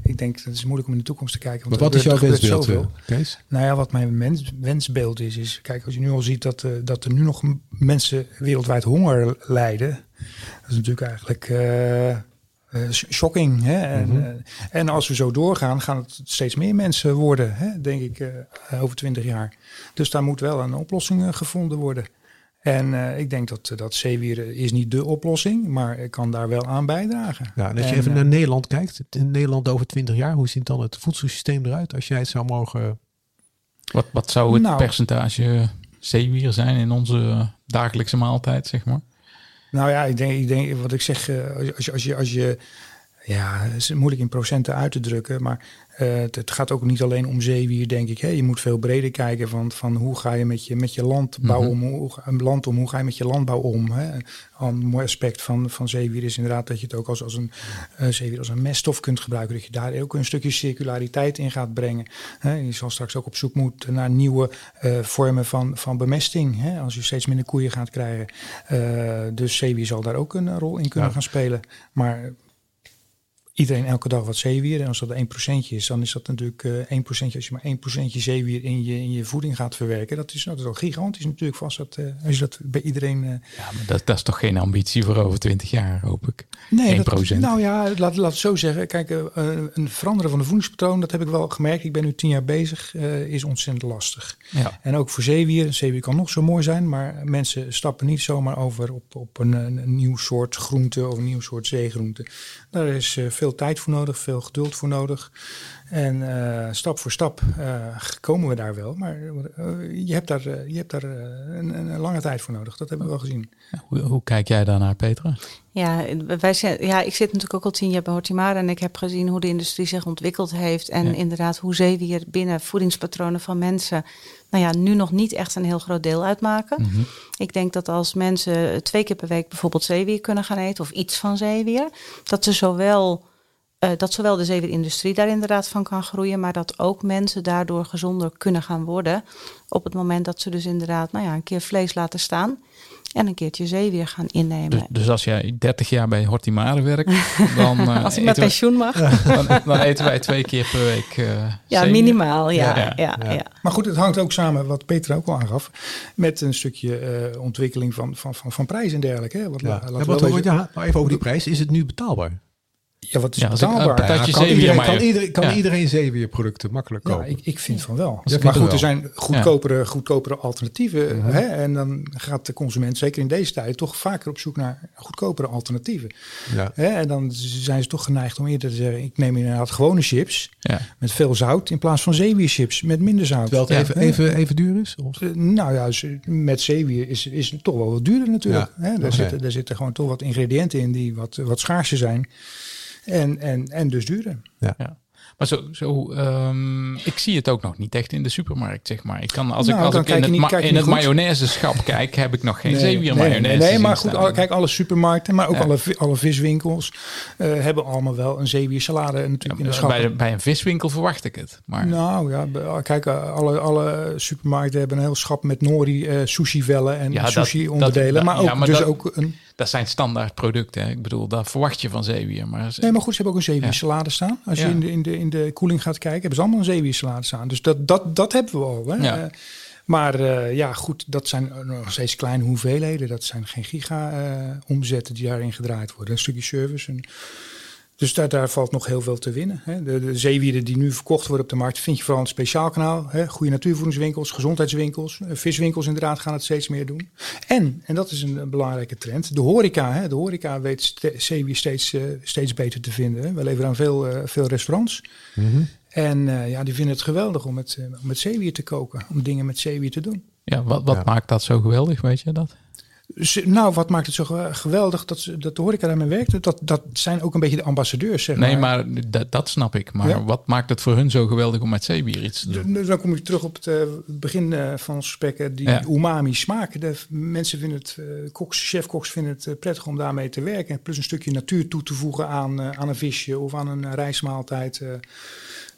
ik denk dat het is moeilijk om in de toekomst te kijken. Want maar wat is jouw wensbeeld, eh, Kees? Nou ja, wat mijn wens, wensbeeld is, is, kijk, als je nu al ziet dat, uh, dat er nu nog mensen wereldwijd honger lijden, dat is natuurlijk eigenlijk uh, uh, shocking. Hè? En, mm -hmm. en, als we zo doorgaan, gaan het steeds meer mensen worden, hè? denk ik, uh, over twintig jaar. Dus daar moet wel een oplossing gevonden worden. En ik denk dat, dat zeewier is niet de oplossing, maar ik kan daar wel aan bijdragen. Ja, en als je even naar Nederland kijkt, in Nederland over twintig jaar, hoe ziet dan het voedselsysteem eruit als jij het zou mogen... Wat, wat zou het nou, percentage zeewier zijn in onze dagelijkse maaltijd, zeg maar? Nou ja, ik denk, ik denk wat ik zeg, als je, als je, als je ja, het is moeilijk in procenten uit te drukken, maar uh, het, het, gaat ook niet alleen om zeewier, denk ik. Hè. Je moet veel breder kijken van, van hoe ga je met je, met je landbouw mm -hmm. om, hoe, een land om, hoe ga je met je landbouw om. Hè. Een mooi aspect van, van zeewier is inderdaad dat je het ook als, als een uh, zeewier als een meststof kunt gebruiken. Dat je daar ook een stukje circulariteit in gaat brengen. Hè. Je zal straks ook op zoek moeten naar nieuwe uh, vormen van, van bemesting. Hè. Als je steeds minder koeien gaat krijgen. dus zeewier zal daar ook een rol in kunnen ja. gaan spelen. Maar iedereen elke dag wat zeewier. En als dat 1% is, dan is dat natuurlijk uh, 1%. Als je maar 1% zeewier in je, in je voeding gaat verwerken, dat is, nou, dat is al gigantisch natuurlijk vast. Dat, uh, als je dat bij iedereen. Uh, ja, maar dat, dat, is toch geen ambitie voor over 20 jaar, hoop ik. Nee, 1%. Dat, nou ja, laat, laat het zo zeggen. Kijk, een veranderen van de voedingspatroon, dat heb ik wel gemerkt. Ik ben nu tien jaar bezig, is ontzettend lastig. Ja. En ook voor zeewier. Zeewier kan nog zo mooi zijn, maar mensen stappen niet zomaar over op, op een, een nieuw soort groente of een nieuw soort zeegroente. Daar is uh, veel tijd voor nodig, veel geduld voor nodig. En uh, stap voor stap uh, komen we daar wel. Maar uh, je hebt daar, je hebt daar een, een, lange tijd voor nodig. Dat hebben we wel gezien. Hoe, hoe kijk jij daarnaar, Petra? Ja, wij zijn, ja, ik zit natuurlijk ook al tien jaar bij Hortimara en ik heb gezien hoe de industrie zich ontwikkeld heeft. En ja. inderdaad hoe zeewier binnen voedingspatronen van mensen, nou ja, nu nog niet echt een heel groot deel uitmaken. Mm -hmm. Ik denk dat als mensen twee keer per week bijvoorbeeld zeewier kunnen gaan eten of iets van zeewier, dat ze zowel uh, dat zowel de zeewierindustrie daar inderdaad van kan groeien, maar dat ook mensen daardoor gezonder kunnen gaan worden. Op het moment dat ze dus inderdaad nou ja, een keer vlees laten staan en een keertje zeewier gaan innemen. Dus, dus als jij 30 jaar bij Hortimare werkt, dan. Uh, als ik met pensioen mag. dan, dan, eten wij twee keer per week. Uh, ja, zeewier. minimaal. Ja, ja, ja, ja, Maar goed, het hangt ook samen, wat Peter ook al aangaf, met een stukje uh, ontwikkeling van, van, van, van prijs en dergelijke. Hè? Wat, ja. ja, wat, deze... ja, even over die prijs. Is het nu betaalbaar? Ja, wat is ja, betaalbaar? Ja, kan, iedereen, kan, iedereen, kan ja. iedereen zeewierproducten makkelijk kopen? Ja, ik, ik vind van wel. maar goed, er zijn goedkopere, goedkopere alternatieven. Hè? En dan gaat de consument, zeker in deze tijd, toch vaker op zoek naar goedkopere alternatieven. Hè? En dan zijn ze toch geneigd om eerder te zeggen, ik neem inderdaad gewone chips met veel zout in plaats van zeewierchips met minder zout. Terwijl het even, even, even duur is? Of? Nou ja, met zeewier is, is het toch wel wat duurder natuurlijk. Hè? Daar, okay. zitten, daar zitten gewoon toch wat ingrediënten in die wat, wat schaarser zijn. En, en, en dus duurder. Ja. ja. Maar zo, zo um, ik zie het ook nog niet echt in de supermarkt, zeg maar. Ik kan, als nou, ik, als ik in het, niet, ma in het mayonaise-schap kijk, heb ik nog geen nee, zeewier nee, mayonaise. Nee, nee maar goed, al, kijk, alle supermarkten, maar ook ja. alle, alle viswinkels uh, hebben allemaal wel een zeewiersalade natuurlijk ja, in de schap. Bij, bij een viswinkel verwacht ik het. Maar... Nou ja, kijk, alle, alle supermarkten hebben een heel schap met nori, uh, sushi-vellen en ja, sushi-onderdelen. Maar ook, dus dat, ook een... Dat zijn standaard producten. Ik bedoel, daar verwacht je van zeewier. Maar... Nee, maar goed, ze hebben ook een zeewiersalade staan. Als je in de, in, de, in de koeling gaat kijken, hebben ze allemaal een zeewiersalade staan. Dus dat, dat, dat hebben we al. Hè? Ja. Uh, maar uh, ja, goed, dat zijn nog steeds kleine hoeveelheden. Dat zijn geen giga-omzetten uh, die daarin gedraaid worden. Een stukje service. En, dus daar, daar valt nog heel veel te winnen. Hè. De, de zeewieren die nu verkocht worden op de markt, vind je vooral een speciaal kanaal. Hè. Goede natuurvoedingswinkels, gezondheidswinkels, viswinkels inderdaad gaan het steeds meer doen. En, en dat is een, een belangrijke trend, de horeca. Hè. De horeca weet ste zeewier steeds, uh, steeds beter te vinden. Hè. We leveren aan veel, uh, veel restaurants. Mhm. Mm -hmm. En uh, ja, die vinden het geweldig om met, om met zeewier te koken, om dingen met zeewier te doen. Ja, wat, wat ja. maakt dat zo geweldig, weet je dat? Nou, wat maakt het zo geweldig dat, dat de horeca daarmee werkt? Dat, dat zijn ook een beetje de ambassadeurs, zeg nee, maar. maar dat, snap ik. Maar ja? wat maakt het voor hun zo geweldig om met zeebier iets te doen? Dan kom je terug op het uh, begin uh, van ons gesprek. Die ja. umami smaak. De mensen vinden het, uh, koks, chefkoks vinden het prettig om daarmee te werken. Plus een stukje natuur toe te voegen aan, aan een visje of aan een rijstmaaltijd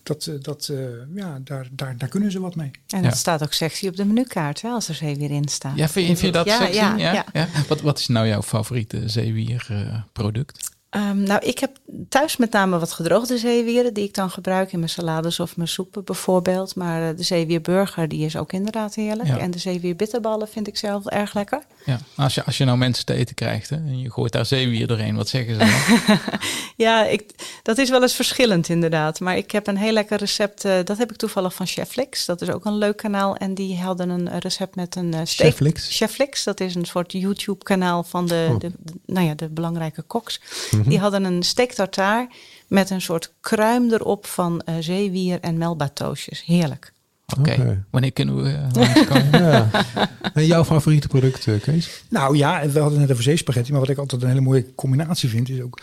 dat, dat, uh, ja, daar, daar, daar kunnen ze wat mee. En het ja. staat ook sexy op de menukaart, hè, als er zeewier in staat. Ja, vind je, vind je dat ja, sexy? Ja, ja, ja. Wat, wat is nou jouw favoriete zeewierproduct? Um, nou, ik heb thuis met name wat gedroogde zeewieren die ik dan gebruik in mijn salades of mijn soepen bijvoorbeeld. Maar uh, de zeewierburger die is ook inderdaad heerlijk. Ja. En de zeewierbitterballen vind ik zelf erg lekker. Ja, als je, als je nou mensen te eten krijgt hè, en je gooit daar zeewier doorheen, wat zeggen ze dan? ja, ik, dat is wel eens verschillend inderdaad. Maar ik heb een heel lekker recept, uh, dat heb ik toevallig van Chefflix. Dat is ook een leuk kanaal en die hadden een recept met een uh, steak. Chefflix? Chefflix, dat is een soort YouTube kanaal van de, oh. de, de, nou ja, de belangrijke koks. -hmm. Die hadden een steak tartaar met een soort kruim erop van uh, zeewier en melbatoosjes. Heerlijk. Oké, okay. okay. wanneer kunnen we uh, ja. En jouw favoriete product, uh, Kees? Nou ja, we hadden net over zeespaghetti, maar wat ik altijd een hele mooie combinatie vind, is ook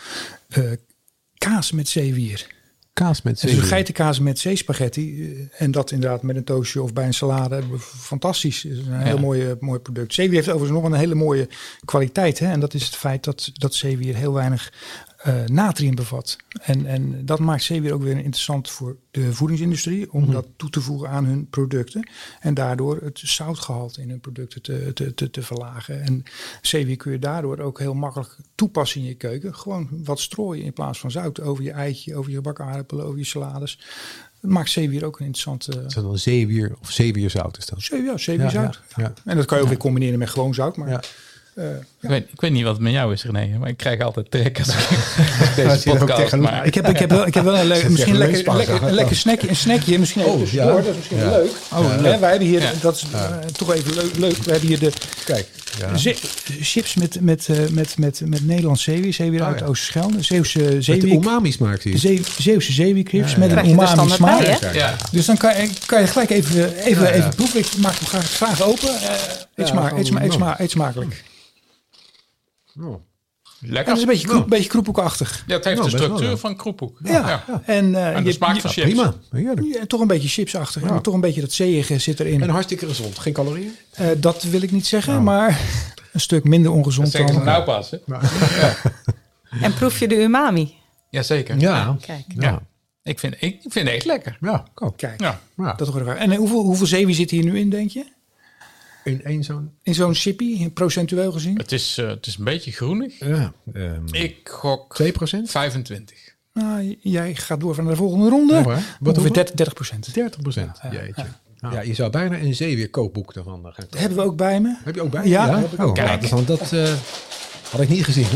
uh, kaas met zeewier. Kaas met zeewier? Dus geitenkaas met zeespaghetti. En dat inderdaad met een toastje of bij een salade. Fantastisch. is een heel ja. mooi, mooi product. Zeewier heeft overigens nog een hele mooie kwaliteit. Hè? En dat is het feit dat, dat zeewier heel weinig uh, natrium bevat. En, en dat maakt zeewier ook weer interessant voor de voedingsindustrie om mm -hmm. dat toe te voegen aan hun producten. En daardoor het zoutgehalte in hun producten te, te, te, te verlagen. En zeewier kun je daardoor ook heel makkelijk toepassen in je keuken. Gewoon wat strooien in plaats van zout over je eitje, over je gebakken aardappelen, over je salades. Dat maakt zeewier ook een interessante... Is dat dan zeewier of zeewierzout is dat? Zee, ja, zeewierzout. Ja, ja, ja. En dat kan je ook weer combineren met gewoon zout. Maar eh, Ik, weet, ik weet niet wat het met jou is, René, maar ik krijg altijd trek als ik deze podcast ik, heb, ik, heb wel, ik heb wel een le- Zit je misschien lekker, lekker, een lekker snackje, een snackje misschien even Oh, ja. Dat is misschien Ja. leuk. Oh, Hè, leuk. wij hebben hier, Ja. dat is eh, toch even leuk, leuk. We hebben hier de Kijk. Ja. chips met, met, eh, met, met, met Nederlands zeewier. Zeewier Oh, uit ja. Oosterschelde. Zeeuwse Met de zeewier. umami smaak zie. Zee, Zeeuwse zeewierclips Ja, ja. met een umami smaak. Ja, Dus dan kan je, kan je gelijk even, even, Ja, ja. even proeven. Ik maak hem graag, graag open. Eh, eet, sma En lekker. dat is een beetje, kroep, Nou. beetje kroephoekachtig. Ja, het heeft Nou, de wel, structuur ja. van kroephoek. Ja. En, eh, En de je- smaak je- van chips. Prima. Heerlijk. Ja, toch een beetje chipsachtig. Ja. Maar toch een beetje dat zeeige zit erin. En hartstikke gezond. Geen calorieën? Eh, dat wil ik niet zeggen, Nou. maar een stuk minder Dat ongezond zeggen ze dan. nou pas. Hè? En proef je de umami? Jazeker. Ja. Kijk. Ja. Ik, vind, ik vind het echt lekker. Ja. Kom. Kijk, Ja. Ja. dat hoor ik wel. En eh, hoeveel, hoeveel zeewier zit hier nu in, denk je? In één zo'n... In zo'n chippy, procentueel gezien? Het is, eh, het is een beetje groenig. Ja. ehm, Ik gok 2 procent? 25. Nou, jij gaat door van de volgende ronde. Ja, waar? Wat Ongeveer hoeveel? 30, 30 procent. 30 procent. Jeetje. Ja, je zou bijna een zeewier kookboek ervan gaan kopen. Hebben we ook bij me. Heb je ook bij? Ja, heb ik Oh, ook. ja, dat, eh, had ik niet gezien.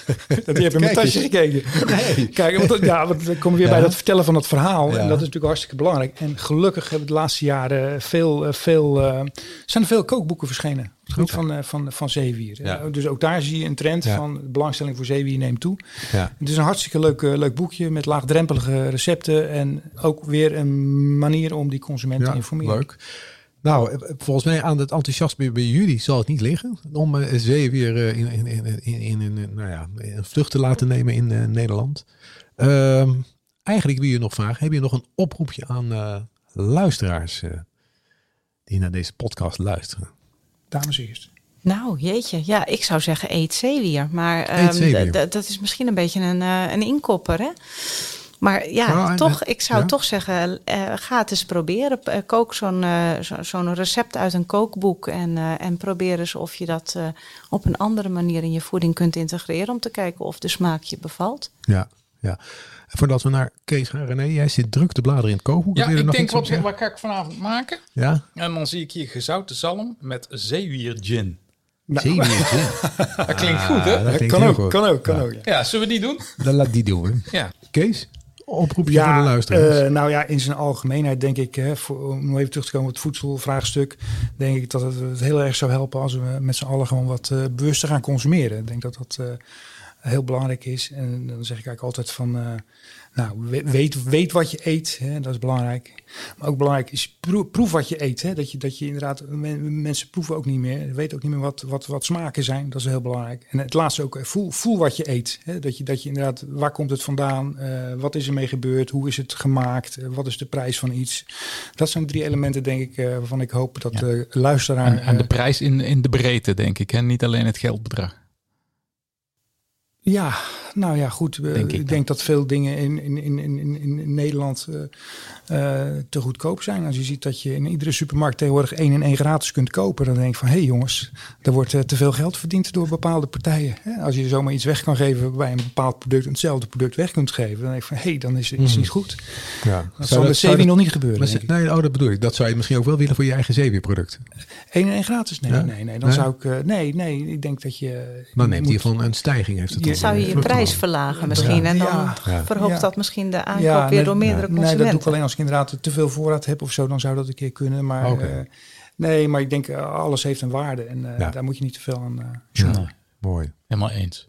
Dat je hebt in mijn tasje gekeken. Nee. Kijk, want, dat- ja, want we komen weer bij dat vertellen van het verhaal. En dat is natuurlijk hartstikke belangrijk. En gelukkig hebben we de laatste jaren veel, eh, veel, eh, zijn er veel kookboeken verschenen. Het gebied van, eh, van, van zeewier. Ja. Dus ook daar zie je een trend Ja. van belangstelling voor zeewier neemt toe. Ja. Het is een hartstikke leuk, leuk boekje met laagdrempelige recepten. En ook weer een manier om die consument te informeren. Leuk. Nou, eh, volgens mij aan het enthousiasme bij jullie zal het niet liggen om eh, zee weer eh, in, in, in, in, in, in- nou ja, een vlucht te laten nemen in eh, Nederland. Ehm, eigenlijk wil je nog vragen, heb je nog een oproepje aan eh, luisteraars eh, die naar deze podcast luisteren? Dames eerst. Nou, jeetje. Ja, ik zou zeggen eet zeewier. Maar Eet ehm, zeewier. dat is misschien een beetje een, eh, een inkopper, hè? Maar ja, Nou, toch, ik zou ja? toch zeggen, eh, ga het eens proberen. Eh, kook zo'n eh, zo- zo'n recept uit een kookboek en, eh, en probeer eens of je dat eh, op een andere manier in je voeding kunt integreren om te kijken of de smaak je bevalt. Ja, ja. En voordat we naar Kees gaan, René, jij zit druk te bladeren in het kookboek. Ja, Wil je ik nog denk, wat, wat ga ik vanavond maken? Ja, En dan zie ik hier gezouten zalm met zeewier gin. zeewier. Dat klinkt goed, hè? Ah, dat klinkt kan, ook, goed. kan ook, kan ook. Ja. Ja, zullen we die doen? Dan laat die doen. Ja. Kees, oproepje voor de Ja, luisteraars. eh, nou ja, in zijn algemeenheid denk ik, hè, voor, om even terug te komen op het voedselvraagstuk, denk ik dat het, het heel erg zou helpen als we met z'n allen gewoon wat eh, bewuster gaan consumeren. Ik denk dat dat eh, heel belangrijk is. En dan zeg ik eigenlijk altijd van, nou, we- weet, weet wat je eet, hè, dat is belangrijk. Maar ook belangrijk is proef, proef wat je eet. Hè, dat, je, dat je inderdaad, men- mensen proeven ook niet meer, weten ook niet meer wat, wat, wat smaken zijn. Dat is heel belangrijk. En het laatste ook, eh, voel, voel wat je eet. Hè, dat, je, dat je inderdaad, waar komt het vandaan? Eh, wat is er mee gebeurd? Hoe is het gemaakt? Eh, wat is de prijs van iets? Dat zijn drie elementen, denk ik, eh, waarvan ik hoop dat de luisteraar... En, en de prijs in, in de breedte, denk ik. En niet alleen het geldbedrag. Ja, nou ja, goed. Denk ik ik denk dat veel dingen in, in, in, in, in- in Nederland eh, eh, te goedkoop zijn. Als je ziet dat je in iedere supermarkt tegenwoordig één en één gratis kunt kopen, dan denk ik van hé hey jongens, er wordt eh, te veel geld verdiend door bepaalde partijen. Hè? Als je zomaar iets weg kan geven bij een bepaald product, en hetzelfde product weg kunt geven, dan denk ik van hé, hey, dan is het iets niet goed. ja. Dat zal met zeewier nog niet gebeuren. Maar denk ik. nee, oh, dat bedoel ik. Dat zou je misschien ook wel willen voor je eigen zeewierproduct. Eén en één gratis? Nee, Ja? nee, nee. Dan Nee? zou ik. eh, nee, nee, ik denk dat je. Dan neemt moet- hiervan een stijging. Heeft het Je- dan Zou je je Vlucht prijs verlagen misschien en dan Ja. Verhoogt Ja. dat misschien de aankoop weer nee, door meerdere Nee, consumenten. dat doe ik alleen als ik inderdaad te veel voorraad heb of zo. Dan zou dat een keer kunnen. Maar eh, nee, maar ik denk eh, alles heeft een waarde. En eh, Ja. daar moet je niet te veel aan uh, Ja. Mooi. Helemaal eens.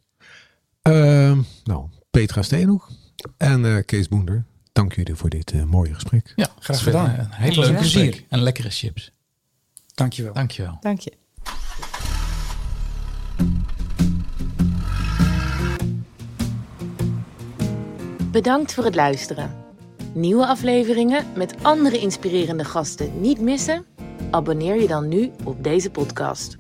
Ehm, nou, Petra Steenhoek en eh, Kees Boender. Dank jullie voor dit mooie gesprek. Ja, Graag gedaan. Een een leuke plezier. gesprek. En lekkere chips. Dankjewel. Dankjewel. Dank je. Bedankt voor het luisteren. Nieuwe afleveringen met andere inspirerende gasten niet missen? Abonneer je dan nu op deze podcast.